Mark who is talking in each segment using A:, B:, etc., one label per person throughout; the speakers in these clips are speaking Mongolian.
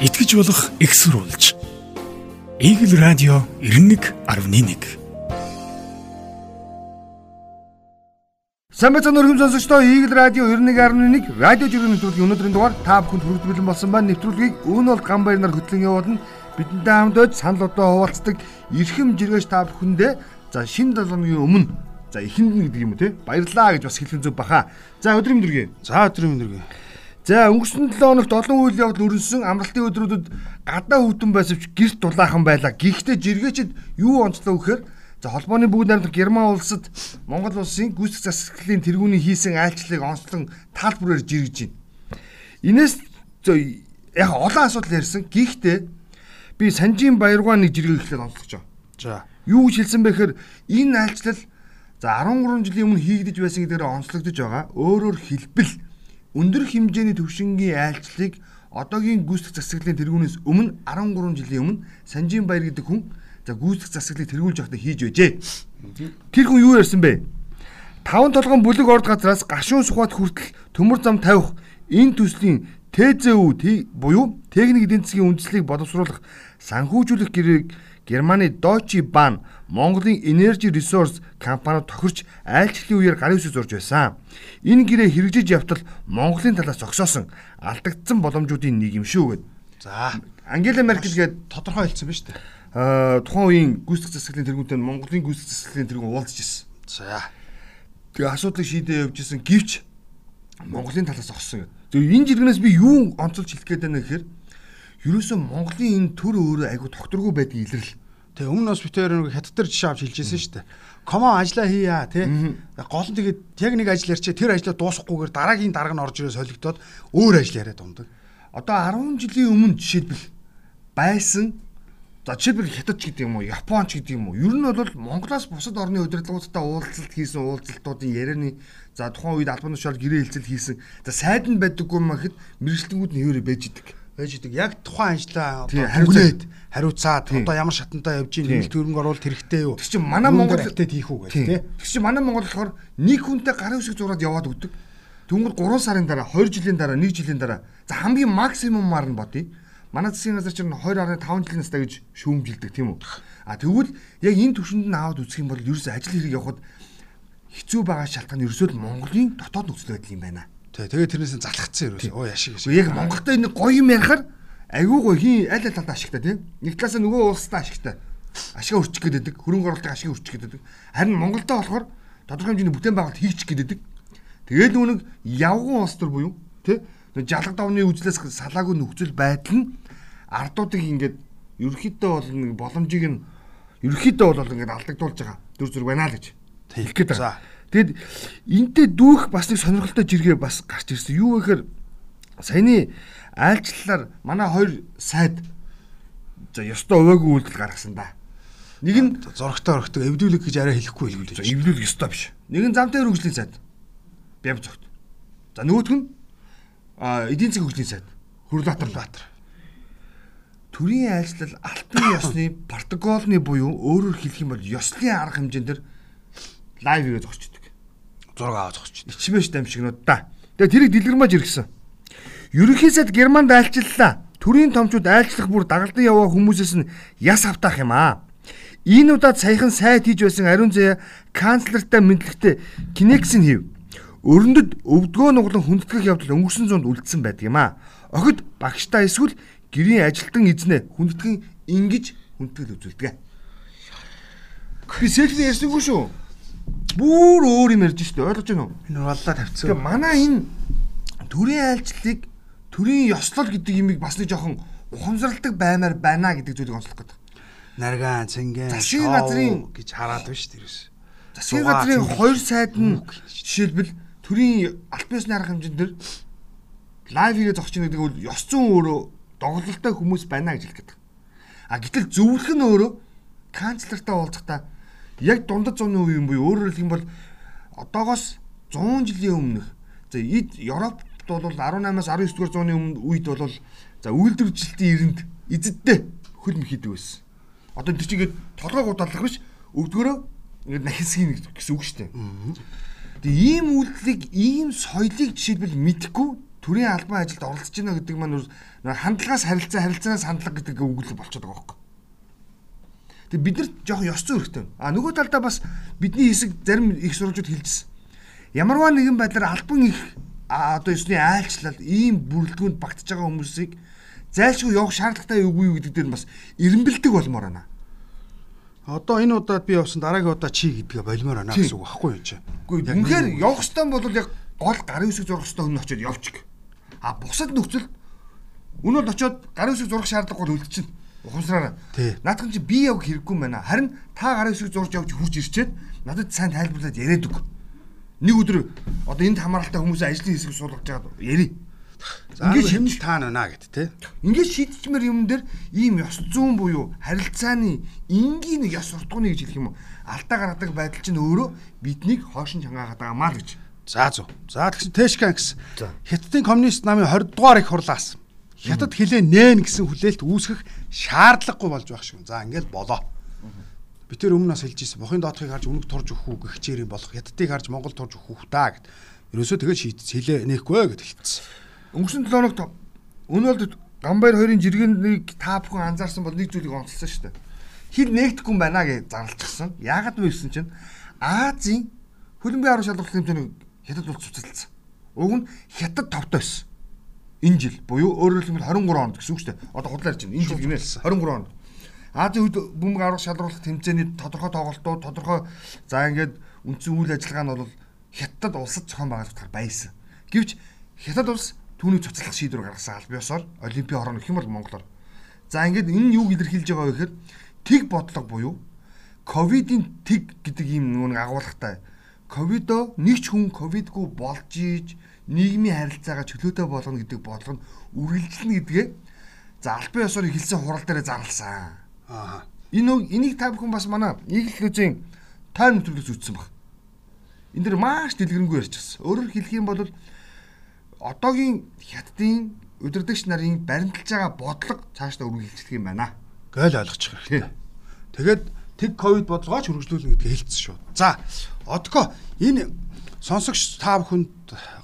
A: итгэж болох экссурулж. Игэл радио 91.1
B: Самбайцан өргөм сонсогчдоо Игэл радио 91.1 радио жиргэн нэвтрүүлгийн өнөөдрийн дугаар та бүхэнд хүргэж болсон байна. Нэвтрүүлгийг өөнөл гамбайр нар хөтлөн явуулна. Бидэнтэй хамт байж санал одоо хуваалцдаг эрхэм жиргэж та бүхэндээ за шинэ долооны өмнө за эхэнд нэг гэдэг юм уу те баярлаа гэж бас хэлхэн зүг баха. За өдрийн мэндүргээ.
C: За өдрийн мэндүргээ.
B: За өнгөрсөн 7 хоногт олон үйл явдал өрнөсөн амралтын өдрүүдэд гадаа өвдөн байсавч гэрт дулаахан байлаа. Гэхдээ жиргээчд юу онцлоо гэхээр за холбооны бүгд найрамдах Герман улсад Монгол улсын гүйцэтгэх засаглалын тэргүүний хийсэн айлчлалыг онцлон таалбараар жиргэж байна. Инээс яг олон асуудал ярьсан. Гэхдээ би Санжийн Баяргаа нэг жиргээ эхлээд онцлогч байгаа.
C: За.
B: Юу гэж хэлсэн бэ гэхээр энэ айлчлал за 13 жилийн өмнө хийгдэж байсан гэдгээр онцлогдож байгаа. Өөрөөр хэлбэл өндөр хэмжээний төвшингийн айлчлалыг одоогийн гүйцэтгэх засаглалын тэргүүнээс өмнө 13 жилийн өмнө Санжийн Баяр гэдэг хүн за гүйцэтгэх засаглалыг тэргүүлж явахдаа хийж байжээ. Тэр хүн юу ярьсан бэ? Таван толгойн бүлэг орд газраас гашуун сухад хүртэл төмөр зам тавих энэ төслийн ТЗУ буюу техник эдийн засгийн үндэслэлийг боловсруулах санхүүжүүлэх гэрээг Германы Deutsche Bahn Монголын Energy Resource компаниуд тохирч айлчлалын үеэр гарын үсэг зурж байсан. Энэ гэрээ хэрэгжиж явтал Монголын талаас зогсоосон алдагдсан боломжуудын нэг юм шүү гэд.
C: За,
B: Ангела Меркель гээд
C: тодорхой хэлсэн биз дээ.
B: аа тухайн үеийн гүйцэтгэх засаглалын тэргүүнтэй Монголын гүйцэтгэх засаглалын тэргүүн уулзж ирсэн.
C: За.
B: Тэгээ асуудлыг шийдээ явж исэн гівч Монголын талаас зогссон гэд. Тэгээ энэ жиргэнээс би юу онцолж хэлэх гээд байна гэхээр ерөөсөө Монголын энэ төр өөрөө айгу тогтургүй байдгийг илэрл.
C: Тэгээ өмнө бас битээр нэг хаттар жишээ авч хэлжсэн шүү дээ. Комо ажиллаа хийя тий. Гол нь тэгээд яг нэг ажил ярьчээ тэр ажлаа дуусахгүйгээр дараагийн дарга нь орж ирээ солигдоод өөр ажил яриад ундаг.
B: Одоо 10 жилийн өмнө жишээлбэл байсан за жишээлбэл хятад ч гэдэг юм уу, Япон ч гэдэг юм уу. Ер нь бол Монголоос бусад орны удирдлагуудтай уулзалт хийсэн уулзалтуудын ярианы за тухайн үед албан тушаал гэрээ хэлцэл хийсэн. За сайд нь байдаггүй махад мэрэгчлэнгүүд нь хэвээрээ байж идэг
C: байж идэг. Яг тухайн ажлаа
B: Тийм,
C: хариуцаад хариуцаад одоо ямар шатантай явж ийн нэмэлт хөрөнгө оруулалт хэрэгтэй юу?
B: Тэг чи манай Монгол
C: актет хийх үү гэх
B: тий. Тэг чи манай Монгол болохоор нэг хүнтэй гарын үсэг зураад яваад өгдөг. Тэнгүүд 3 сарын дараа, 2 жилийн дараа, 1 жилийн дараа. За хамгийн максимумаар нь бодъё. Манай засгийн газар чинь 2.5 жилийн настай гэж шүүмжилдэг тийм үү? А тэгвэл яг энэ төвшөнд нь аваад үзэх юм бол ерөөсөө ажил хэрэг явахад хэцүү байгаа шалтгаан ерөөсөө л Монголын дотоод нөхцөл байдал юм байна.
C: Тий. Тэгээ тэрнээс залхацсан ерөөсөө. Оо яшиг
B: Гэхдээ яг Монголтой энэ гоё юм ярихаар айгүй гоё хин аль аль талд ашигтай тийм. Нэг талаас нь нөгөө улстай ашигтай. Ашигаа өрчих гээд байдаг. Хөрөнгө оруулалтын ашиг өрчих гээд байдаг. Харин Монголдо болохоор тодорхой хэмжээний бүтээн байгуулалт хийчих гээд байдаг. Тэгээд нүг явган улс төр буюу тий жалга давны үзлээс салаагүй нөхцөл байдал нь ардуудыг ингээд ерөөхдөө бол нэг боломжийг нь ерөөхдөө бол ингээд алдагдуулж байгаа дүр зураг байна л гэж хэлэх гээд
C: За.
B: Тэгэд энтэй дүүх бас нэг сонирхолтой жиргээ бас гарч ирсэн. Юу гэхээр саяны айлчлалаар манай хоёр сайд за ёстой өвөөгүй үйлдэл гаргасан да. Нэг нь
C: зурагтай орохтой эвдүүлэг гэж арай хэлэхгүй дээ.
B: эвлүүлэх ёстой биш. Нэг нь замтай хөгжлийн сайд. Бяв зогт. За нөгөөх нь эдийн засгийн хөгжлийн сайд. Хүрлбаатар Баатар. Төрийн айлчлал алтан ёсны протоколны буюу өөрөөр хэлэх юм бол ёслын арга хэмжээнд лайв ирээ зогсчдөг.
C: Зураг аваад зогсч.
B: Ичмээш дамжигнууд да. Тэгээ тэрийг дэлгэрмэж иргсэн. Ерөнхий сайд Германд айлчлалаа. Төрийн томчууд айлчлах бүр дагалдан яваа хүмүүсээс нь яс автаах юм аа. Энэ удаад саяхан сайд хийж байсан ариун заяа канцлертай мэдлэгтэй Кинексин хийв. Өрөндөд өвдгөө нуглан хүндэтгэх явдал өнгөрсөн зуунд үлдсэн байдаг юм аа. Охид багштай эсвэл гэрийн ажилтан эзнээ хүндэтгэн ингэж хүндэтгэл үзүүлдэг. Би сэлфи ярьсангүй шүү. Бүр өөр юм ярьж штэ ойлгож байна уу?
C: Энэ боллоо тавьцсан.
B: Тэгээ манай энэ төрийн айлчлалыг төрийн ёслол гэдэг юмыг бас нэг жоохон ухамсарладаг баймаар байна гэдэг зүйлийг онцлох гэдэг.
C: Наргаан, цэнгэн,
B: Засгийн газрын-
C: гэж хараад байна шүү дээ.
B: Засгийн газрын хоёр сайд нь жишээлбэл төрийн аль биесны арга хэмжээнд дэр лайв хийгээ зогч нэг бол ёс зүйн өөрөө доголдолтой хүмүүс байна гэж хэлэх гэдэг. А гэтэл зөвлөх нь өөрөө канцлертай уулзахдаа яг дундад зууны үе юм буюу өөрөөр хэлэх юм бол одоогоос 100 жилийн өмнөх за эд Европт бол 18-аас 19 дугаар зууны өмнө үед бол за үйлдвэржилтийн эрэнд эзэдтэй хөл мэхийдэг байсан. Одоо тэр чигээд толгой гудаалах биш өвдгөрөө ингээд нахисгийн гэсэн үг шүү дээ. Тэгээ ийм үйлдэлийг ийм соёлыг жишээлбэл мэдхгүй төрийн албан ажилд оролцож байна гэдэг маань хандлагаас харилцаа харилцаанаас хандлага гэдэг үг л болчиход байгаа байхгүй. Тэгээ бид нар жоохон ёс зүйн хэрэгтэй. А нөгөө талдаа бас бидний хэсэг зарим их сурвалжууд хэлжсэн. Ямарваа нэгэн байдлаар албан их одоо ёсны айлчлал ийм бүрэлдэхүүнд багтж байгаа хүмүүсийг зайлшгүй явах шаардлагатай үгүй юу гэдэг дээр бас эренбэлдэг болмоор байна.
C: Одоо энэ удаад би явсан дараагийн удаа чи гэдгээ болмоор байна гэсэн үг байхгүй юу чи.
B: Үгүй үнэхээр явах хэвээр бол яг гол гарын үсэг зурх хэвээр хүн очиод явчих. А бусад нөхцөл өнөөдөр очиод гарын үсэг зурх шаардлагагүй үлдчихнэ. Ухамсараараа. Наадхан чи би яг хэрэггүй байна. Харин та гарын үсэг зурж явж хурж ирчээд надад сайн тайлбарлаад яриад өг. Нэг өдөр одоо энд хамааралтай хүмүүсийн ажлын хэсэг суулгаж байгаа ярий.
C: Ингээд хэмнэл таана наа гэд те.
B: Ингээд шийдчмэр юм дээр ийм ёс зүүн буюу харилцааны энгийн ёс суртахууны гэж хэлэх юм уу? Алдаа гаргадаг байдал чинь өөрөө биднийг хоош нь чангаагаад байгаа маа л гэж.
C: За зөв. За тэгсэн Тэшкан гэсэн. Хятадын коммунист намын 20 дугаар их хурлаас хятад хилээ нээн гэсэн хүлээлт үүсгэх шаардлагагүй болж байх шиг. За ингээд болоо. Би тэр өмнөөс хэлж ирсэн. Бохын доотхыг харж үнэг турж өгөх үү гэх чирийн болох. Хятадыг харж Монгол турж өгөх үү та гэд. Ерөөсөө тэгээд шийдсэн. Хилээ нээхгүй гэд хэлсэн.
B: Өнгөрсөн 7 хоногт өнөөлд Гамбайр хоёрын жиргэнийг та бүхэн анзаарсан бол нэг зүйлийг онцлсан шүү дээ. Хил нэгдэхгүй юм байна гэж зарлчихсан. Яагаад вэ гэсэн чинь Азийн хөлбөмбөгийн арга шалгуулах хэмжээний хятад улс цуцалдсан. Уг нь хятад товтой байсан. Энэ жил буюу өөрөөр хэлбэл 23 онд гэсэн үг шүү дээ. Одоо худлаа ярьж байна. Энэ жил гинэ 23 онд. Азийн хөлбөмбөгийн арга шалгуулах хэмжээний тодорхой тоглолтууд, тодорхой за ингээд үндсэн үйл ажиллагаа нь бол хятад улсад зохион байгуулагдах байсан. Гэвч хятад улс түүний цуцлах шийдвэр гаргасан аль биесоор олимпийн орон гэх юм бол Монголоор. За ингээд энэ юу илэрхийлж байгаа вэ гэхээр тэг бодлого буюу ковидын тэг гэдэг ийм нэг агуулгатай. Ковидо нэг ч хүн ковидгүй болж ийж нийгмийн харилцаагаа чөлөөтэй болгоно гэдэг бодлого нь үргэлжлэнэ гэдгээ за аль биесоор хэлсэн хурал дээр зарласан. Аа. Энэ энийг та бүхэн бас манай нийтлэлзийн тайм нэвтрүүлэгс үзсэн баг. Энд дэр маш дэлгэрэнгүй ярьчихсан. Өөрөөр хэлэх юм бол одоогийн хятадын удирдагч нарын баримталж байгаа бодлого цаашдаа үргэлжлэх юм байна.
C: Гайл ойлгочих хэрэгтэй. Тэгээд тэг ковид бодлогооч хөргөжлүүлнэ гэдгийг хэлсэн шүү. За одоко энэ сонсогч та бүхэнд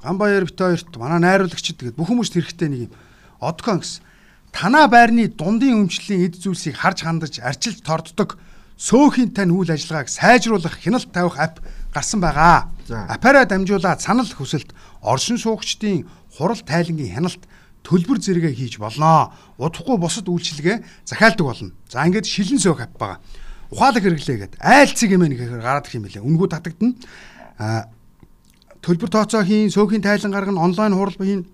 C: Гамбаяр бит хоёрт манай найруулагчид тэгээд бүх хүмүүст хэрэгтэй нэг юм. Одоко гэсэн танаа байрны дундын өмчлөлийн эд зүйлсийг харж хандаж арчилж торддог сөөхийн тань үйл ажиллагааг сайжруулах хяналт тавих ап гарсан байгаа. Апараа дамжуулаад санал хүсэлт оршин суугчдын хурал тайлангийн хяналт төлбөр зэрэгээ хийж болноо. Удахгүй бусад үйлчилгээ захиалдаг болно. За ингээд шилэн сөөх ап байгаа. Ухаалаг хэрэглээ гэдэг айлцэг юм нэгээр гараад ирэх юм билээ. Үнгүү татагдана. Төлбөр тооцоо хийн, сөөхийн тайлан гаргана, онлайн хурал хийн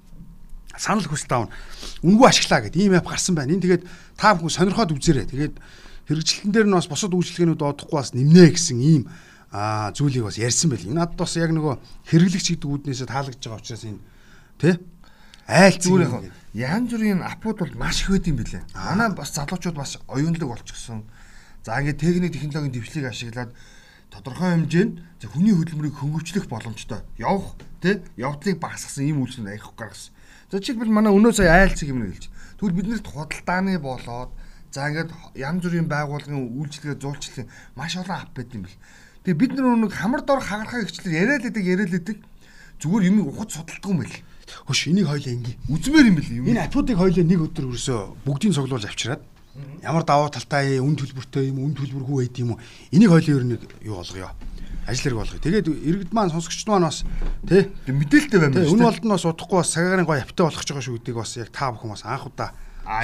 C: санал хүсэлт аавна. Үнгүү ашиглаа гэдэг ийм ап гарсан байна. Энэ тэгээд та бүхэн сонирхоод үзээрэй. Тэгээд хэрэгжилтэн дээр нь бас бусад үйлчлэгээнүүд одохгүй бас нэмнэ гэсэн ийм а зүйлийг бас ярьсан байл. Энэ надад бас яг нөгөө хэрэглэгч гэдэг үүднээсээ таалагдж байгаа учраас энэ тий айлцгүй
B: янз бүрийн апууд бол маш их байд юм билээ. Манай бас залуучууд бас оюунлаг болчихсон. За ингээд техник технологийн дэвшлиг ашиглаад тодорхой хэмжээнд хүний хөдөлмөрийг хөнгөвчлөх боломжтой явах тий явдлыг багасгасан ийм үйлчлэл аявах гаргасан. За жишээлбэл манай өнөө сая айлцэг юм хэлж. Тэгвэл биднэрт худалдааны болоод за ингээд янз бүрийн байгууллагын үйлчлэгээ зуулчлах маш олон ап байд юм бэл. Тэгээ бид нар нэг хамар дор хагархаа гिचлэр яриад байдаг яриад байдаг зүгээр юм ухаж судалдаг юм байл.
C: Хөш энийг хоёлаа инgi.
B: Үзмээр юм бэл юм.
C: Энэ апуудыг хоёлаа нэг өдөр өрөөсөө бүгдийг цуглуулж авчираад ямар даваа талтай үн төлбөртэй юм үн төлбөргүй байд юм уу? Энийг хоёлаа ер нь юу болгоё? ажил хэрэг болгоё. Тэгээд иргэд маань сонсогчд маань бас тий
B: мэдээлэлтэй байна
C: шүү. Энэ болд нь бас удахгүй бас цагаагаар гоё аптай болгож байгаа шүү гэдгийг бас яг та бүхэн бас анх удаа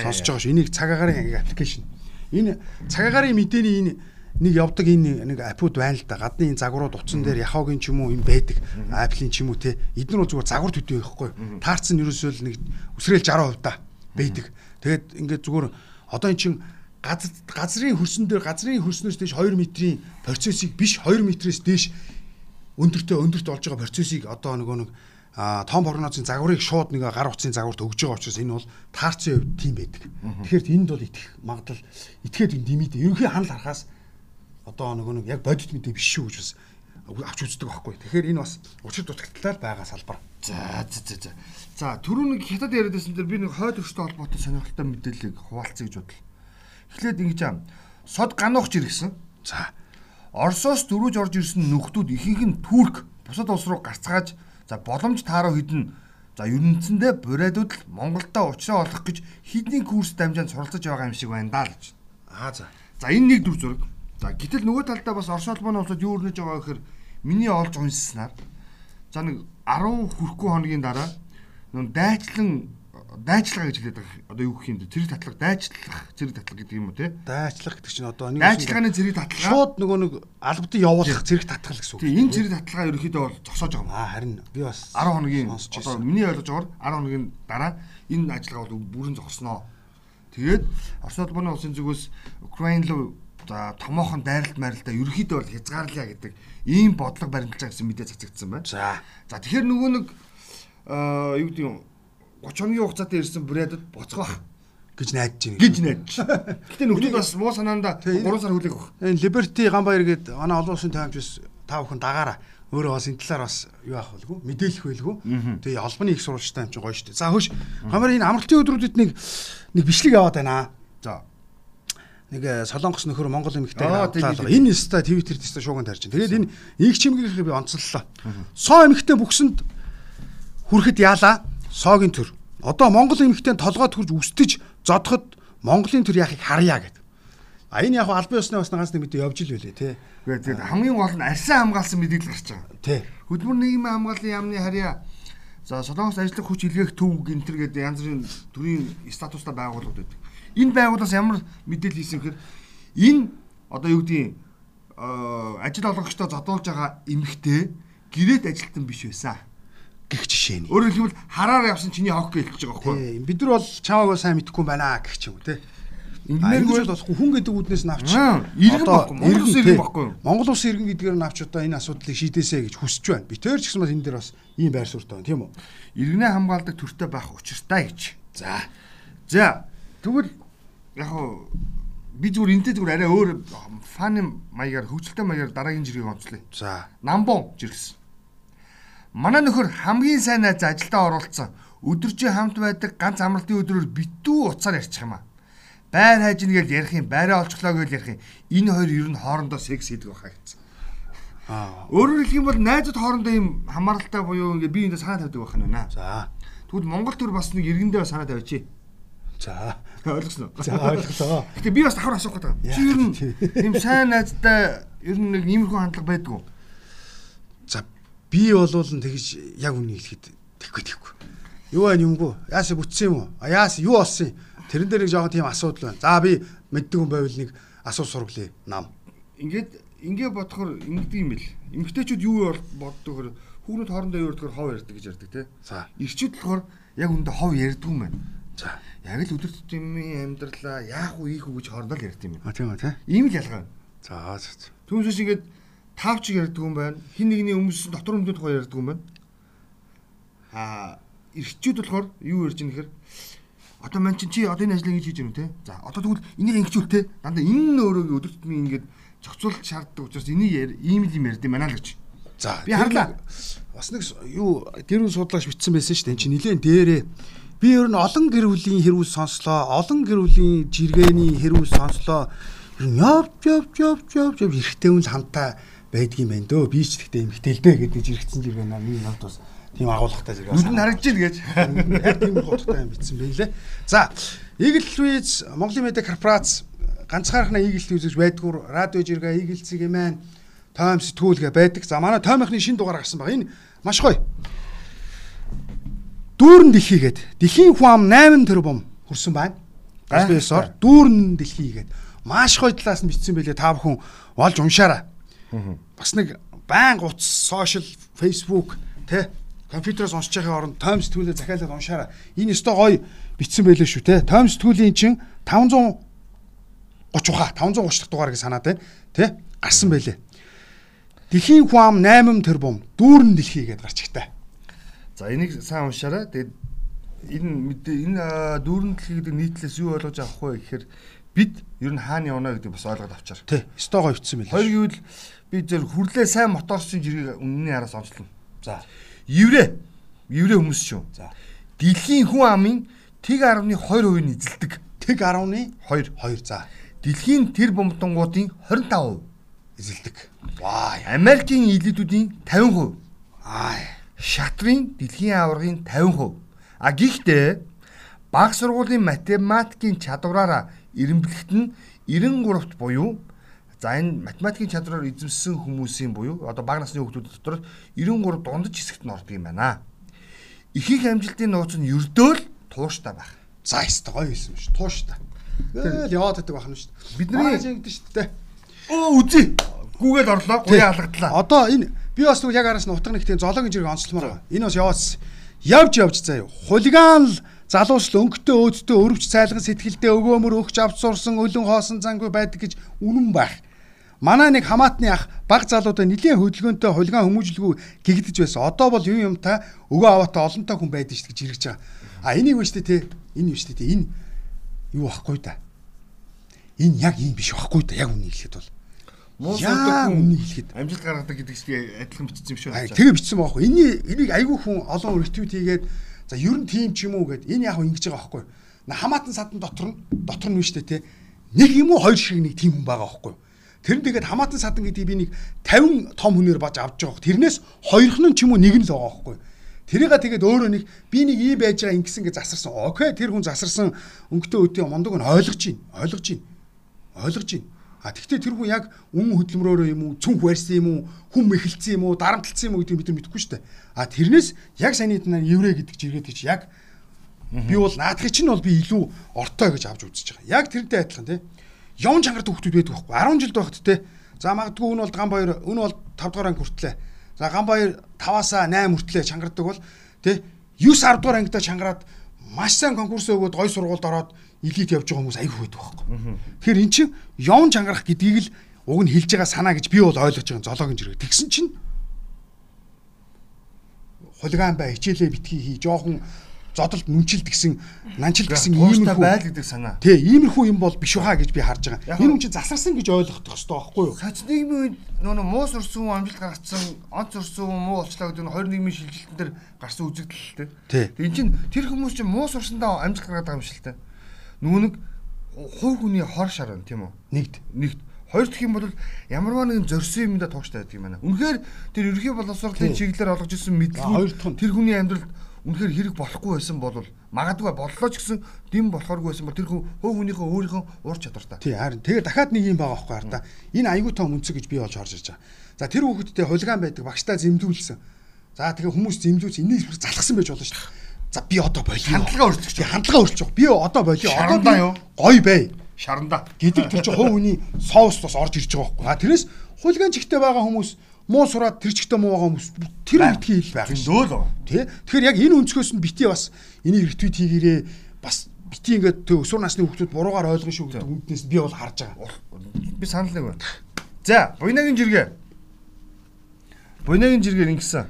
C: сонсож байгаа шүү. Энийг цагаагаар аппликейшн. Энэ цагаагаар мэдээний энэ нэг явдаг энэ нэг апууд байна л да. Гадны энэ загварууд утсан дээр яхаагийн ч юм уу юм байдаг. Apple-ийн ч юм уу те. Эдгээр нь зүгээр загвар төдөө байхгүй. Таарц нь ерөөсөө л нэг үсрээл 60% та байдаг. Тэгээд ингээд зүгээр одоо эн чин газар газрын хөрсөн дээр газрын хөрснөөс дээш 2 метрийн процессыг биш 2 метрээс дээш өндөртөө өндөрт болж байгаа процессыг одоо нөгөө нэг том прогнозын загварыг шууд нэг гар утсын загварт өгж байгаа учраас энэ бол таарцын хувьд тийм байдаг. Тэгэхээр энд бол итгэх магадлал итгээд димид ерөнхий ханал харахаас одоо нөгөө нэг яг бодит мэдээ биш шүү гэж бас авч үздэг байхгүй. Тэгэхээр энэ бас учир дутагдaltaал байгаа салбар.
B: За за за за. За түрүү нэг хятад яриадсэн дээр би нэг хойд өрштэй холбоотой сонирхолтой мэдээллийг хуваалцъя гэж бодлоо. Эхлээд ингэж аа сод гануухч иргсэн.
C: За
B: Оросоос дөрүүж орж ирсэн нөхдүүд ихэнх нь Турк бусад улс руу гарцгааж за боломж таараа хідэн За ерөнцөндөө буриадууд л Монголдо уучраа олох гэж хідний курс дамжаанд суралцаж байгаа юм шиг байна даа л гэж.
C: Аа за.
B: За энэ нэг дүр зураг. За гэтэл нөгөө талдаа бас Орос улбаны улсууд юу өрнөж байгаа гэхээр миний олж уншсанаар за нэг 10 хүрэхгүй хоногийн дараа нүн дайчлан дайчлага гэж хэлээд байгаа. Одоо юу гэх юм бэ? Зэрэг татлага, дайчлах зэрэг татлага гэдэг юм уу те?
C: Дайчлах гэдэг чинь одоо нэг
B: Дайчлагын зэрэг татлага.
C: шууд нөгөө нэг албадын явуулах зэрэг татгал гэсэн үг.
B: Тийм энэ зэрэг татлага ерөөхдөө бол зогсоож байгаа юм.
C: Аа харин би бас
B: 10 хоногийн одоо миний ойлгож байгаагаар 10 хоногийн дараа энэ ажиллагаа бол бүрэн зогсноо. Тэгээд Орос улбаны улсын зүгээс Украин руу за томоохон дайралт майралтаа ерөөхдөө бол хязгаарлаа гэдэг ийм бодлого баримталж байгаа гэсэн мэдээ цацагдсан байна.
C: За.
B: За тэгэхээр нөгөө нэг юу гэдэг юм 30 хоногийн хугацаатай ирсэн бүрээдэд боцгох
C: гэж найдаж байна.
B: гэж найдаж. Гэтэ нөхдөд бас муу санаанда 3 сар хүлээх баг.
C: Энэ Liberty Ганбаяр гээд манай олон улсын таймчс та бүхэн дагаараа өөрөө бас энэ талаар бас юу авах байлгүй мэдээлэх байлгүй. Тэгээ албаны их сурвалжтай юм чинь гоё шүү дээ. За хөөш Ганбаяр энэ амралтын өдрүүдэд нэг нэг бичлэг аваад байна.
B: За.
C: Нэг э, солонгос нөхөр Монгол эмэгтэй
B: Аа, тийм,
C: аваад
B: тийм.
C: энэ ста Twitter дэстэ шууган тарьж байна. Тэгээд энэ их чимгэрийг би онцлолоо. Соо эмэгтэй бүксэнд хүрэхэд яалаа соогийн төр. Одоо Монгол эмэгтэй толгой төрж үстэж зодоход Монголын төр яахыг харъя гэдэг. А энэ яг албан ёсны бас нагаас нэг мэдээ явж ил байлээ тий.
B: Тэгээд хамгийн гол нь арьсан хамгаалсан мэдээлэл гарч байгаа.
C: Тий.
B: Хөдөлмөр нийгмийн хамгааллын яамны харьяа за Солонгос ажлах хүч илгээх төв гэнтэр гэдэг янз бүрийн төрийн статустай байгууллагууд байдаг. Энэ байгууллагаас ямар мэдээлэл хийсэн гэхээр энэ одоо юу гэдгийг ажил олгогчдоо зодуулж байгаа эмэгтэй гэрээт ажилтан биш байсан.
C: Гих жишээ нь.
B: Өөрөөр хэлбэл хараар явсан чиний хог гэж хэлж байгаа байхгүй юу?
C: Бид нар бол чамаагаа сайн мэдэхгүй юм байна гэх ч юм уу.
B: Ингэмээргүй
C: Ингээргүй болохгүй хүн гэдэг үднээс навч.
B: Аа, иргэн байхгүй, Монгол улсын иргэн байхгүй юу?
C: Монгол улсын иргэн гэдгээр навч одоо энэ асуудлыг шийдээсэй гэж хүсэж байна. Би тэр ч гэсэн бас энэ дээр бас ийм байр суурьтай байна тийм үү?
B: иргэнээ хамгаалдаг төртөй байх учиртай гэж. За. За. Тэгвэл яг хуу би зүгээр энтэй зүгээр арай өөр фаны маягаар хөгжилтэй маягаар дараагийн жиргэг онцлоо.
C: За.
B: Намбон жиргсэн. Манай нөхөр хамгийн сайн найз ажилдаа оролцсон. Өдөржин хамт байдаг ганц амралтын өдрөөр битүү уцаар ярьчих юм аа. Байр хайж нэгэл ярих юм, байраа олцглоо гэж ярих юм. Энэ хоёр ер нь хоорондоо секс хийдэг байхаа гэсэн.
C: Аа.
B: Өөрөөр хэлэх юм бол найзууд хоорондоо ийм хамааралтай буюу ингээ бие биендээ санаа тавьдаг байх нь байна.
C: За.
B: Тэгвэл Монгол төр бас нэг иргэндээ санаа тавьчих.
C: За.
B: Ойлгосноо.
C: За ойлголоо.
B: Гэтэ би бас давхар асуух гэдэг. Чи ер нь тийм сайн найзтай ер нь нэг иймэрхүү хандлага байдгүй.
C: За би болвол тэгж яг үнийг хэлэхэд тэггүй тэггүй. Юу байна юмгүй? Яас бүтсэн юм уу? А яас юу болсон юм? Тэрэн дээр нэг жоохон тийм асуудал байна. За би мэддэг хүн байвал нэг асуу сургалээ нам.
B: Ингээд ингээ бодохоор ингэдэг юм бэл. Эмгтээчүүд юу боддог хөр хүүнүүд хоорондоо юу ярьдгаар хов ярьдаг гэж ярьдаг те.
C: За.
B: Ирчүүд болохоор яг үндэ хов ярьдаг юм байна.
C: За.
B: Яг л өдөр тутмын амьдралаа яах уу ийх үү гэж хоорондоо л ярьдаг юм байна.
C: А тийм үү те.
B: Ийм л ялгаа.
C: За.
B: Түүнээс ингээд тавч ярьдаг юм байна. Хин нэгний өмсөн дотор өмдөд тухай ярьдаг юм байна. Аа ирчүүд болохоор юу ярьж ийм гэхээр одоо мань чи чи одоо энэ ажлыг ингэж хийж гэнэ те. За одоо тэгвэл энийг ингэчүүл те. Дандаа энэ өөрөөгөө өдөр тутмын ингээд зохицуулалт шаарддаг учраас энийг ийм л юм ярьд юм байна л гэж.
C: За.
B: Би харлаа.
C: Бас нэг юу гэр бүл судлаач бичсэн байсан шүү дээ. Энд чинь нилээн дээрээ би ер нь олон гэр бүлийн хэрүүл сонслоо. Олон гэр бүлийн жиргэний хэрүүл сонслоо. Ер нь явж явж явж явж явж эрэгтэй хүн хамтаа байдгийм байх дөө. Би ч тэгтээ эмэгтэй л дээ гэдэг жирэгцэн жиргэн наа миний навд бас тийм агуулгатай зэрэг.
B: Нүд нь харагдаж ийн гэж.
C: Яг тийм утгатай юм бичсэн байлээ. За, Eagle Louis Монголын медиа корпорац ганцхаархнаа Eagle Louis гэж байдгүй радио жиргээ Eagle цэгийн маань тойм сэтгүүлгээ байдаг. За, манай тоймхны шинэ дугаар гарсан баг. Энэ маш гоё. Дүүрэн дэлхийгээд дэлхийн хүн ам 8 тэрбум хүрсэн байна. SBS-оор дүүрэн дэлхийгээд маш гоё талаас нь бичсэн байлээ. Та бүхэн олж уншаарай. Бас нэг байн гуц сошиал фейсбુક тэ компьютероос уншиж байхын оронд тойм сэтгүүлээ захиалаад уншаарай. Энэ өстой гоё бичсэн байлээ шүү тэ. Тойм сэтгүүлийн чин 530 ухаа 530 дахь дугаар гэж санаад байна. Тэ гарсан байлээ. Дэлхийн хүн ам 8 тэрбум дүүрэн дэлхий гэдээ гарч ихтэй.
B: За энийг сайн уншаарай. Тэгээд энэ энэ дүүрэн дэлхий гэдэг нийтлээс юу ойлгож авах вэ гэхээр бид ер нь хаана явна гэдэг бас ойлгоод авчаар.
C: Тэ өстой гоё бичсэн байлээ.
B: Хоёр гэвэл би зөв хүрлээ сайн моторчин жирийг үнний араас онцлоо.
C: За.
B: Еврей. Еврей хүмүүс шүү.
C: За.
B: Дэлхийн хүн амын тэг 10.2% нь эзэлдэг.
C: Тэг 10-ны
B: 2.
C: 2 за
B: Дэлхийн тэр бомбдонгуудын 25%.
C: эзэлдэг. Ваа.
B: Америкийн элитүүдийн 50%.
C: Аа.
B: шатрын дэлхийн аваргын 50%. А гэхдээ баг сургуулийн математикийн чадвараараа ирэмблэхт нь 93-т буюу за энэ математикийн чадвараар эзэмссэн хүмүүсийн буюу одоо бага насны хүүхдүүд дотор 93 дундаж хэсэгт нь ордог юм байна. Их их амжилтын нууц нь ердөө л тууштай байх.
C: За ёстой гоё хэлсэн шүү. Тууштай. Тэгэл яваад байдаг байна шүү.
B: Бидний
C: ингэдэж шүү дээ.
B: Оо үзье. Гүүгээд орлоо. Гуяа алгадлаа.
C: Одоо энэ би бас нэг яг араас нь утга нэгтийн зоологийн зэрэг онцлмоор байгаа. Энэ бас яваадсан. Явж явж заяа. Хулиган л залуусл өнгөтэй өөдтэй өрөвч цайлган сэтгэлдээ өгөөмөр өгч авч сурсан өлөн хоосон зангүй байдаг гэж үнэн байх. Манай нэг хамаатны ах баг залуудаа нэлийн хөдөлгөөнтэй хулиган хүмүүжлгүй гэгдэж байсан. Одоо бол юу юм та өгөө аваатаа олонтой хүн байдаг шүү гэж хэрэгж байгаа. А энийг вэ штэ те. Энэ юу штэ те. Энэ юу ахгүй да. Энэ яг юм биш байхгүй да. Яг үнийг хэлэхэд бол.
B: Муу
C: Яа,
B: сурдаг хүн
C: хэлэхэд.
B: амжилт гаргадаг гэдэг чинь адилхан бичсэн юм шүү.
C: Тэгээ бичсэн байхгүй. Энийг энийг айгүй хүн олон ретвит хийгээд за ер нь тийм ч юм уу гэд энэ яг ингэж байгаа байхгүй. Хамаатан садан дотор нь дотор нь биш үү те. Нэг юм уу хоёр шиг нэг тийм хүн байгаа байхгүй. Тэр нь тэгээд хамаатан садан гэдгийг би нэг 50 том хүнээр баж авч байгаа. Тэрнээс хоёрх нь ч юм уу нэг нь л байгаа байхгүй. Тэрийга тэгээд өөрөө нэг би нэг ий байж байгаа ингэсэн гэж засарсан. Окей тэр хүн засарсан өнгөтэй өдөө мондог нь ойлгож байна. Ойлгож байна. Ойлгож байна. А тэгвэл тэр хүн яг үн хөдөлмөрөөрөө юм уу, цүнх барьсан юм уу, хүм мэхэлцсэн юм уу, дарамтлсан юм уу гэдгийг бид нар мэдэхгүй шүү дээ. А тэрнээс яг саяны танаар еврей гэдэг жиргээд гэж яг би бол наадахыг чинь бол би илүү ортой гэж авч үзэж байгаа. Яг тэрнтэй адилхан тий. Явн чангартай хүмүүс байдаг байхгүй 10 жил байхад тий. За магадгүй энэ бол Ганбаяр энэ бол 5 дугаар анги хүртлээ. За Ганбаяр 5-аас 8 хүртлээ чангардаг бол тий 9 10 дугаар ангидаа чангараад маш сайн конкурс өгөөд гой сургуульд ороод элит явж байгаа хүмүүс айгүй байдаг байхгүй. Тэгэхээр эн чинь явн чангарах гэдгийг л уг нь хэлж байгаа санаа гэж би бол ойлгож байгаа зоологийн зэрэг. Тэгсэн чинь хулиган бай хичээлээ битгий хий жоохон зодолд нүнчил гэсэн нанчил гэсэн иймэрхүү
B: байл гэдэг санаа.
C: Тий, иймэрхүү юм бол биш ухаа гэж би харж байгаа. Энэ хүн чинь засарсан гэж ойлгох хэрэгтэй байхгүй юу?
B: Сач нийгмийн үед нөгөө муу сурсан хүн амжилт гаргацсан, онц сурсан хүн муу болчлаа гэдэг нь 20 нийгмийн шилжилтэн дээр гарсан үзэгдэл л дээ.
C: Тий.
B: Тэгээ эн чинь тэр хүмүүс чинь муу сурсандаа амжилт гаргаад байгаа юм шиг л дээ. Нөгөө нэг хувь хүний хор шар байна тийм үү?
C: Нэгд.
B: Нэгт. Хоёр дахь юм бол ямарваа нэгэн зөрсөн юмдаа тууштай байдаг юм байна. Үнэхээр тэр ерхий боловсролын чиглэлээр олгож ирсэн
C: нь.
B: тэр хүний амьдралд үнэхээр хэрэг болохгүй байсан бол магадгүй боллоо ч гэсэн дэм болохооргүй байсан бол тэр хүн хувь хүнийхээ өөрийнхөө ур чадвартай.
C: Тий, харин тэгээ дахиад нэг юм байгаа байхгүй хараа. Энэ аюу том үнцэг гэж би болж харж ирж байгаа. За тэр хүүхэдтэй хулиган байдаг багштай зэмлүүлсэн. За тэгээ хүмүүс зэмлүүлж энийг залхсан байж болно шүү дээ. За би одоо болио.
B: Хандлага өөрчлөгч.
C: Би хандлага өөрчлөж. Би одоо болио. Одоо би
B: юу?
C: Гой бай.
B: Шарандаа.
C: гэдэг тэр чинь хувь хүний соус бас орж ирж байгаа байхгүй. А тэрнээс хулиган чигтэй байгаа хүмүүс муу сураад тэр чигтэй муу байгаа хүмүүс тэр битгий хэл байх шүү.
B: Л.
C: Тэ? Тэгэхээр яг энэ өнцгөөс нь бити бас энийг ретвит хийгээрээ бас бити ингээд тэг өсвөр насны хүмүүс буруугаар ойлгоно шүү гэдэг үнднээс би бол харж байгаа.
B: Би санал нэг байна. За, буйнагийн жиргээ. Буйнагийн жиргээр ингэсэн.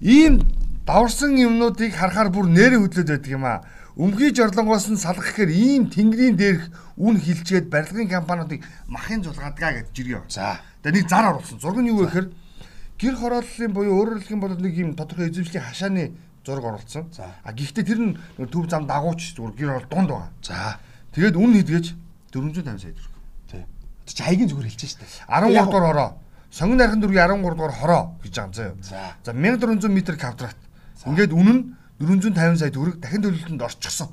B: Ийм даварсан юмнуудыг харахаар бүр нэрээ хөдлөд байдаг юм аа. Өмгий жорлонгоос нь салгах гэхээр ийм тэнгэрийн дээрх үн хилжгээд барилгын компаниудыг махын зулгаадгаа гэж жиргээ.
C: За.
B: Тэгээ нэг зар оруулсан. Зураг нь юу вэ гэхээр гэр хорооллын буюу өөрөөр хэлэх юм бол нэг юм тодорхой эзэмшлийн хашааны зураг.
C: За.
B: А гэхдээ тэр нь төв зам дагууч зүгээр гэр хороол дунд байгаа.
C: За.
B: Тэгээд үн хийдгэж 450 сая төгрөг.
C: Тэ. Чи хаягийн зүгээр хэлж штэ.
B: 13 дугаар хороо. Сонгон найрхан дөрвийн 13 дугаар хороо гэж байгаа юм заяа.
C: За.
B: За 1400 м квадрат. Ингээд үнэн нь 450 сая төгрөг дахин төлөлтөнд орчихсон.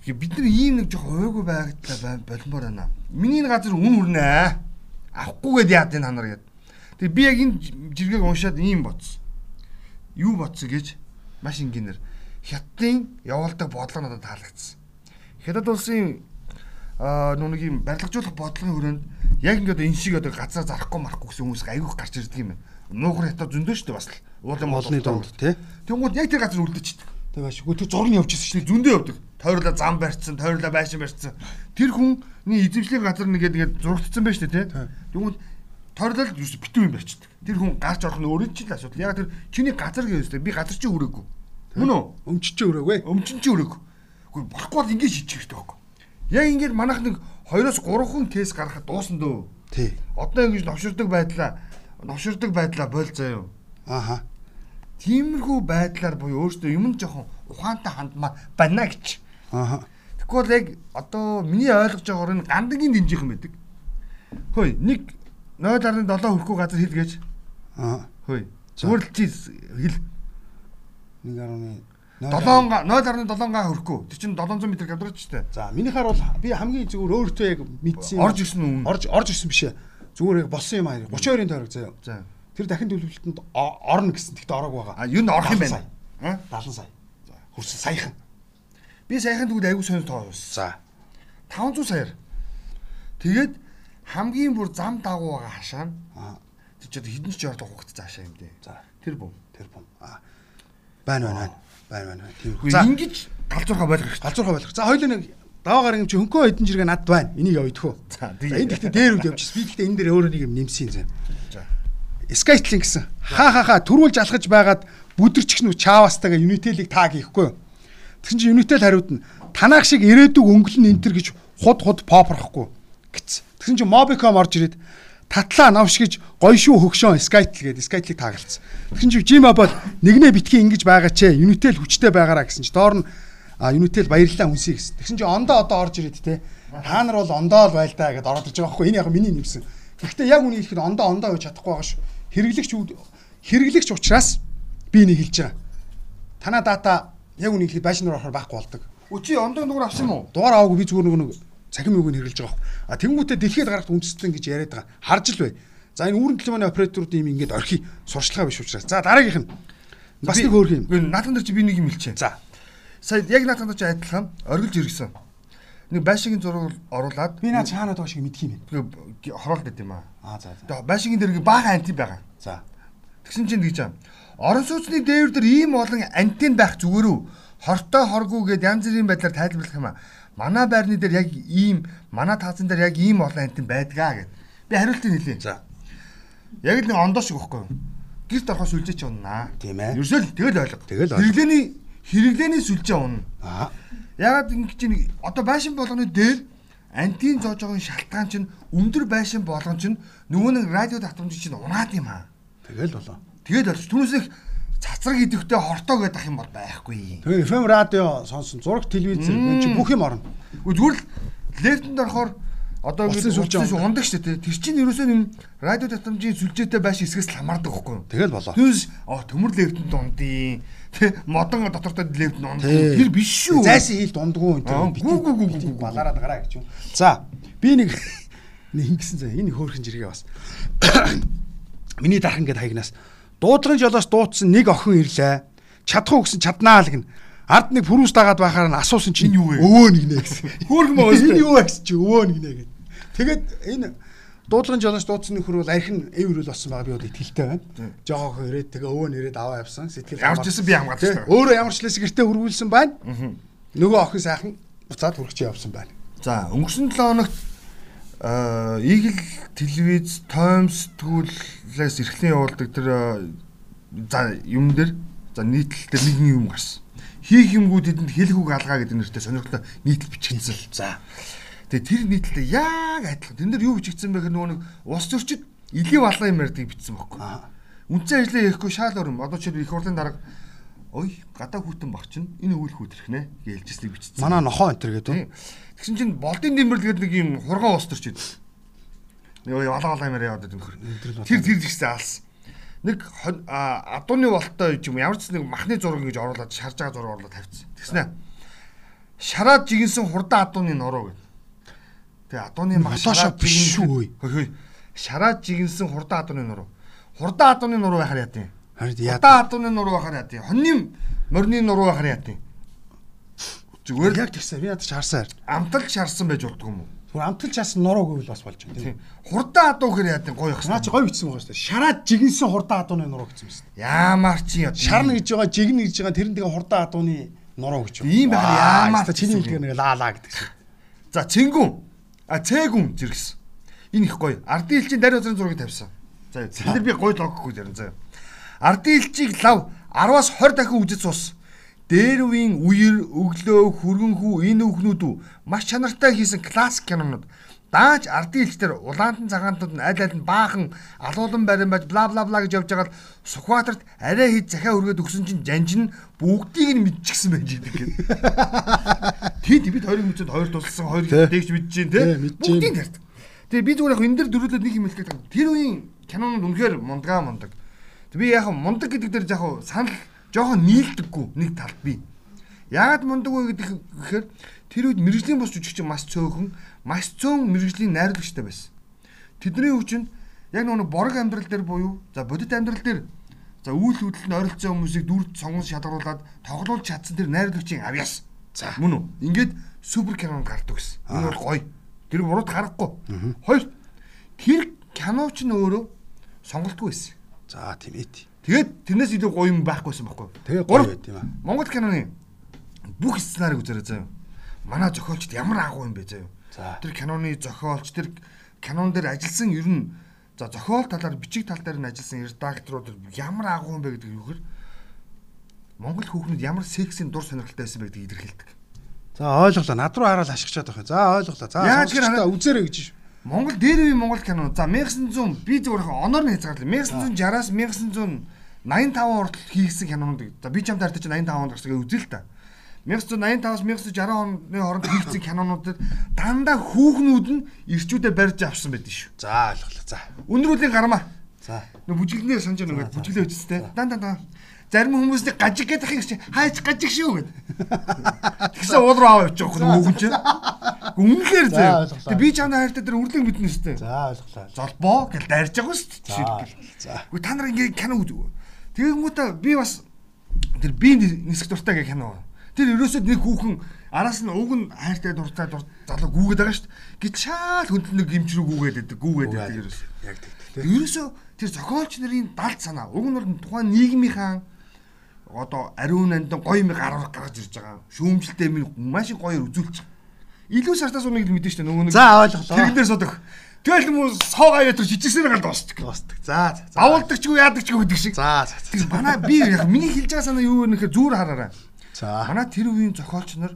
B: Тэгээ бид нар ийм нэг жоох ойгүй байгадлаа болмоор байна. Миний энэ газар үн хүрнэ. Авахгүйгээд яад энэ ханар гэд. Тэгээ би яг энэ жиргээг уншаад ийм бодсон. Юу бодсон гэж маш энгийнээр хятадын явуулдаг бодлого надад таалагдсан. Хятад улсын аа нүг юм барилгажуулах бодлогын хүрээнд яг ингээд энэ шиг одоо газар зарахгүй марахгүй гэсэн хүмүүс айгүйх гарч ирдэг юм байна. Нуухар хятад зөндөө шүү дээ бас л. Уулын
C: Олны донд тий.
B: Тэнгууд яг тэр газар үлдчихдэг.
C: Тэг баш. Гү тэр зураг нь явж ирсэн шүү.
B: Тэг зөндөө явдаг. Тойрлоо зам барьцсан, тойрлоо байшин барьцсан. Тэр хүний эзэмшлийн газар нэгээд ингээд зурагдсан байж тээ. Тэгвэл тойрлол юу битүү юм барьчдаг. Тэр хүн гарч орох нь өөрөө ч л асуудал. Яг тэр чиний газар гэвэстэй би газар чи өрөөгүй. Мөн үү?
C: Өмчч өрөөгөө.
B: Өмчин чи өрөөгүй. Гэхдээ болохгүй бол ингэж шийдчих хэрэгтэй байхгүй. Яг ингээд манайх нэг 2-оос 3хан кейс гаргахад дуусна дөө.
C: Тий.
B: Одоо ингэж новширдаг байдлаа новширдаг байдлаа боль заяа.
C: Ааха.
B: Тиймэрхүү байдлаар буюу өөртөө юм жоохон ухаантай хандмаар байна гэж.
C: Ааха.
B: Бол яг одоо миний ойлгож байгаагаар энэ гандагийн дэмжих юм байдаг. Хөөе нэг 0.7 хүрэхгүй газар хэл гэж.
C: Аа.
B: Хөөе. Зүгээр л чи хэл
C: 1.0
B: 7 га 0.7 га хөрөхгүй. Тэр чинь 700 м квадрат ч дээ.
C: За минийхаар бол би хамгийн зүгээр өөртөө яг мэдсэн.
B: Орж ирсэн үү?
C: Орж орж ирсэн биш ээ. Зүгээр яг болсон юм аа. 32-ын тойрог заяа.
B: За.
C: Тэр дахин төлөвлөлтөнд орно гэсэн. Тэгтээ ороагүй байгаа.
B: А юу н орох юм
C: 70
B: байна. А?
C: 70 сая. Хүрсэн саяхан.
B: Би саяхан тэгвэл аягүй сонир тоо.
C: За.
B: 500 саяар. Тэгээд хамгийн бүр зам дагуу байгаа хашаа нь тэр ч хэдэн ч жорд хугацаа заашаа юм дээ.
C: За.
B: Тэр бом.
C: Тэр бом. Аа. Байна байна. Байна байна. Тийм.
B: Үгүй
C: За.
B: ингэж галзуурхаа байлгах хэрэгтэй.
C: Галзуурхаа байлгах. За хоёул нэг даваагаар юм чи хөнкөө хэдэн жиргээ над байна. Энийг уу?
B: За,
C: энэ гэхдээ дээр үл явчих. Би гэхдээ энэ дээр өөрөө нэг юм нэмсэн юм.
B: За.
C: Skytlink гэсэн. Ха ха ха төрүүлж алхаж байгаад бүдэрчих нү чаавастайгаа Unitel-ийг таг хийхгүй? Тэгсэн чинь Unitel хариуд нь танаах шиг ирээдүг өнгөлн энтер гэж худ худ попорхгүй гэц. Тэгсэн чинь Mobicom орж ирээд татлаа навш гэж гоё шүү хөгшөө Skytel гэдэг Skytel-ийг таагалцсан. Тэгсэн чинь Gmobile нэгнээ битгий ингэж байгаа ч Unitel хүчтэй байгаараа гэсэн чинь доор нь Unitel баярлалаа үнсээ гэсэн. Тэгсэн чинь ондоо одоо орж ирээд те. Та нар бол ондоо л байл та гэдээ ороод ирж байгаа байхгүй. Энэ яг миний нэмсэн. Гэхдээ яг үнийг хэлэхэд ондоо ондоо гэж чадахгүй байгаа шүү. Хэрэглэгч хэрэглэгч учраас би энийг хэлж байгаа. Танаа дата яг үнийг хэлэхэд байшин руу орохоор байхгүй болдог.
B: Өчи ондоо дугаар авсан юм уу?
C: Дугаар аваагүй би зүгээр нэг цахим юуг нь хэрэглэж байгаа. А тэнгуүтээ дэлхийд гарахт үндэстэн гэж яриад байгаа. Харж л бай. За энэ үүрэн телефоны операторууд ийм ингээд орхи сурчлага биш учраас. За дараагийнх нь бас нэг өөр юм.
B: Үгүй наатан дээр чи би нэг юм хэлчихэ.
C: За.
B: Сая яг наатан дээр чи адилхан оргилж иргсэн. Нэг байшингийн зураг оруулаад
C: Би наа байгаа шиг мэдх юм байна.
B: хороолт байт юм аа.
C: Аа за.
B: Тэгээ байшингийн дээр баахан анти байгаа.
C: За.
B: Тэгсэн чинь гэж юм. Орон сууцны дээвэр дээр ийм олон антин байх зүгээр үү? Хортой хоргүй гэд янз бүрийн байдлаар тайлбарлах юм аа. Манай байрны дээр яг ийм, манай таацсан дээр яг ийм олон антин байдгаа гэд. Би хариултыг хэлье.
C: За.
B: Яг л нэг ондоо шиг байхгүй юу? Гэрт орохоос үлжээч уннаа.
C: Тийм ээ.
B: Ерөөсөө л тэгэл ойлго.
C: Тэгэл ойлго.
B: Хэрэглээний хэрэглээний сүлжээ унна.
C: Аа.
B: Ягаад ингэ чинь одоо байшин болгоны дээр антин зоож байгаа шалтгаан чинь өндөр байшин болгон чинь нөгөө нэг радио татамж чинь унаад юм аа.
C: Тэгэл болоо.
B: Тэгээд болж түүнээс их цацраг идэвхтэй хортоо гэдэг юм бол байхгүй.
C: Тэгээ FM радио сонсон, зураг телевиз энэ чи бүх юм орно.
B: Зүгээр л лефтэнд орохоор одоо
C: Утасны сүлжээ
B: ундаг шүү дээ. Тэр чинь ерөөсөө юм радио татамжийн сүлжээтэй байшин эсгээс л хамаардаг байхгүй юу?
C: Тэгэл болоо.
B: Түүнээс оо төмөр лефтэнд ундын. Тэ модон дотортой лефтэнд.
C: Тий.
B: Тэр биш шүү.
C: Зайсан хийлд ундгүй энэ
B: гүү.
C: балаараад гараа гэж юм. За, би нэг нэг ингэсэн заа. Энэ хөөрхөн жиргээ бас. Миний дархан гээд хаягнаас дуудлагын жолоос дуудсан нэг охин ирлээ. Чадах уу гэсэн чаднаа л гин. Ард нэг пүрүүс дагаад байхаар нь асуусан чинь
B: юу вэ?
C: өвөө нэг нэ гэсэн.
B: Шүү дээ.
C: Энэ юу вэ гэсэн чи өвөө нэг нэ гэд. Тэгээд энэ дуудлагын жолоос дуудсан нөхөр бол архин эврэл болсон байгаа би бол итгэлтэй байна. Жогоохоо ирээд тэгээ өвөө нэрээд аваа явсан. Сэтгэл
B: Ямар ч гэсэн би хамгаалж
C: Тэ,
B: байгаа.
C: Өөрөө ямар ч лээс гэртээ хөрвүүлсэн байна. Нөгөө охин сайхан буцаад хүрч явсан байна.
B: За өнгөрсөн 7 хоногт аа Eagle телевиз, Times тгүүлээс эрхлэн явуулдаг тэр аа, за юм дээр за нийтлэл дээр нэгэн юм гарсан. Хийх юмгууд эдэнд хэлэх үг алгаа гэдэг нэртэй сонирхолтой нийтлэл бичигдсэн.
C: За.
B: Тэгээ тэр нийтлэлтэй яг адилхан. Тэн дээр юу бичигдсэн бэ гэхээр нөгөө нэг ус зөрчид илий балган юм ярьдаг бичсэн байхгүй. Үнцэн ажлаа хийхгүй шаал өрөм. Одоо чи их хурлын дарга ой гадаа хүүтэн баг чинь энэ үйл хүүтрэх нэ гэж хэлжсэнийг бичсэн.
C: Манай нохоо энтер гэдэг.
B: Тэгсэн чинь болдын дэмбэр гэдэг нэг юм хурган ус төрчид. Нэг валаа валаа юмараа яваад байдаг нөхөр. Тэр тэр ихсэн алс. Нэг адууны болтой юм ямар ч нэг махны зураг ингэж оруулаад шарж байгаа зураг оруулаад тавьчихсан. Тэгснэ. Шараад жигэнсэн хурдан адууны нуруу гэдэг. Тэгээ адууны
C: Мотошоп биш шүү.
B: Шараад жигэнсэн хурдан адууны нуруу. Хурдан адууны нуруу байхаар яа тийм. Хурдан адууны нуруу байхаар яа тийм. Хоньны морины нуруу байхаар яа тийм. Зүгээр л
C: Яг тэгсэн. Би надад ч харсаар.
B: амталж шарсан байж болдгоо юм уу?
C: Түр амталж чаасан нуруу гэвэл бас болж байна.
B: Тийм. Хурдан адуу гэхээр яа тийм гоё
C: Наа чи гоё бичсэн байгаа шүү дээ. Шараад жигэнсэн хурдан адууны нуруу гэсэн юм шүү дээ.
B: Яамаар чи яа.
C: Шарна гэж байгаа, жигнэ гэж байгаа тэрэн тэгээ хурдан адууны нуруу гэж.
B: Тийм байхад яамаар
C: Яамаа чиний хэлдэг нэг лаа лаа гэдэг шиг.
B: За цэнгүн. А цээгүн зэрэгсэн. Энэ их гоё. Ардын элчийн дарь узрын зургийг тавьсан. За тэр би гоё логохгүй зарим заа. Ардын элчийг лав 10-аас 20 дахин үзэж суус. Дээр үеийн үер, өглөө, хөргөнхүү энэ үхнүүд үү маш чанартай хийсэн классик кинонууд. Дааж ардын элчдэр улаантан цагаантууд нь аль аль нь баахан алуулан барин байж бла бла бла гэж явж байгаа л Сүхбаатарт арай хэд захиа өргөд өгсөн чинь жанжин бүгдийг нь мэдчихсэн байж идэг гэх. Тэд бид хоёрыг мэдчихэд хоёр тусалсан хоёр дээ
C: Тэ,
B: те. Бүгдийг тарт. Тэгээ би зүгээр яг энэ дэр дөрүүлээд нэг юм хэлэх гэдэг. Тэр үеийн кинонууд үнэхээр мундгаа мундаг. Би яг мундаг гэдэг дээр яг санал жоохон нийлдэггүй нэг талд би. Яагаад мундаг вэ гэдэг гэхээр тэр үед мэрэгжлийн бус жүжигч маш цөөхөн, маш цөөн мэрэгжлийн найруулагчтай байсан. Тэдний хүчинд яг нэг борог амьдрал дээр буюу за бодит амьдрал дээр за үйл хөдлөлд ойролцоо хүмүүсийг дүр сонгон шалгаруулад тоглуулж чадсан тэр найруулагчийн авьяас. За мөн үү? Ингээд супер кинонд гардаг гэсэн. Энэ бол гоё. Тэр бурууд гарахгүй. Хоёр тэр киноч нь өөрөө сонголтгүй байсан.
C: За тийм ээ.
B: Тэгээд тэрнээс илүү гоё юм байхгүйсэн байхгүй.
C: Тэгээ гоё байт юм аа.
B: Монгол киноны бүх сценарийг үзээрэй заяа. Манай зохиолчд ямар агуу юм бэ заяа.
C: За.
B: Тэр киноны зохиолч тэр кинон дээр ажилласан ер нь за зохиол талаар бичиг тал дээр нь ажилласан редакторууд ямар агуу юм бэ гэдэг юу гэхээр Монгол хүүхнүүд ямар сексийн дур сонирхолтой байсан бэ гэдгийг илэрхийлдэг.
C: За ойлголоо. Над руу хараад ашигчаад байх. За ойлголоо. За сонсогчдоо
B: хараа-
C: үзээрэй гэж шүү.
B: Монгол дээр үе Монгол кино. За 1900 би зөвхөн оноор нь хязгаарлаа. 1960-аас 1985 хүртэл хийгсэн кинонууд. За би ч юм таартай чи 85 онд гарсан гэж үзэл та. 1985-аас 1960 оны хооронд хийгсэн кинонуудад дандаа хүүхнүүд нь ирчүүдэд барьж авсан байдаг шүү.
C: За ойлголоо. За.
B: Өндрүүлийн гармаа.
C: За.
B: Нөө бүжиглэнээр санаж байгаа ингээд бүжиглээ үжстэй. Дан дан дан. Зарим хүмүүсний гажиг гэдэг их чи хайч гажиг шүү гэд. Тэгсэн уул руу аваа явчих واخ нөгөн чи. Үнэхээр
C: За,
B: зөө.
C: ойлголоо.
B: Тэг би чамд хайртай тэр үрлэг мэднэ өстэй.
C: За ойлголоо.
B: Золбоо гэл дайрж байгаа шүү дээ.
C: За.
B: жишээлбэл.
C: За.
B: Гэхдээ та нар ингээд кино үзв. Тэгэнгүүтээ би бас тэр би нисэх дуртай гэх кино. Тэр ерөөсөө нэг хүүхэн араас нь уг нь хайртай дуртай дур залуу гүүгээд байгаа шүү дээ. Гэт шаал хөдөл нэг гимчрүү гүүгээд байдаг. Гүүгээд байдаг ерөөсөө.
C: Яг тэгдэг те.
B: Ерөөсөө тэр зохиолч нарын далд санаа. Уг нь бол тухайн нийгмийнхаа одоо ариун андан гоё юм гаргаж гаргаж ирж байгаа. Шүүмжлэлтэй минь маш гоёор үзүүлж байгаа. Илүү сартаас өмнө мэдэн шүү дээ. Нөгөө нэг
C: За ойлголоо.
B: тэрэн дээр содох. Тэгэл хүмүүс суугаа ятар жижигсээр гал дуусдаг.
C: Дуустдаг. За. за.
B: Авалдаг ч юу яадаг ч юу гэдэг шиг.
C: За. за.
B: Тэр манай би яг миний хэлж байгаа санаа юу вэ нэхэ зүүр хараарай.
C: За.
B: Манай тэр үеийн зохиолч нар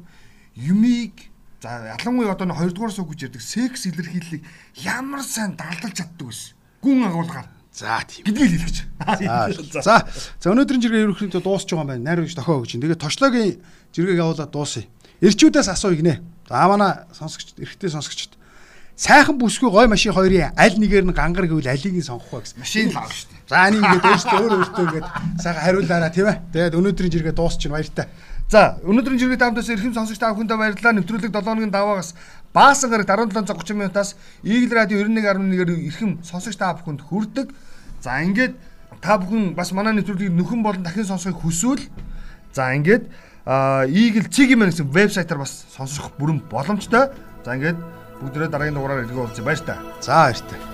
B: юмыг за ялангуяа одоо 2 дугаар сууг гэж ярьдаг секс илэрхийллийг ямар сайн далдалж чаддаг байсан. Гүн агуулгаар
C: За тийм.
B: гэдгийг хэлж.
C: За. За. Өнөөдрийн жиргээ ерөнхийдөө дуусч байгаа юм байна. Найруулж тохио гэж. Тэгээд точлоогийн жиргээг явуулаад дуусъя. Ирчүүдээс асууя гинэ. За манай сонсогч эрэгтэй сонсогчд сайхан бүсгүй гой машин хоёрын аль нэгээр нь гангар гэвэл алийг нь сонгох вэ гэсэн.
B: Машин лав шүү дээ.
C: За энийг ингээд өөртөө өөр өөртөө ингээд сайхан хариулаараа тийм ээ. Тэгээд өнөөдрийн жиргээ дуусч байна баяртай.
B: За өнөөдрийн жиргээ таамтаас эрхэм сонсогч та бүхэндээ баярлалаа. Нэвтрүүлэг 7 хоногийн даваагаас баасан гарагт 17:30 минутаас Eagle Radio 91.1-ээр эрхэм сонсогч та бүхэнд хүрдэг. За ингээд та бүхэн бас манай нэвтрүүлгийг нөхөн болон дахин сонсохыг хүсвэл за ингээд Eagle Cig мэн гэсэн вебсайтаар бас сонсох бүрэн боломжтой. За ингээд бүгдээ дараагийн дугаараар илгөө уулзъя. Баяр та.
C: За баяртай.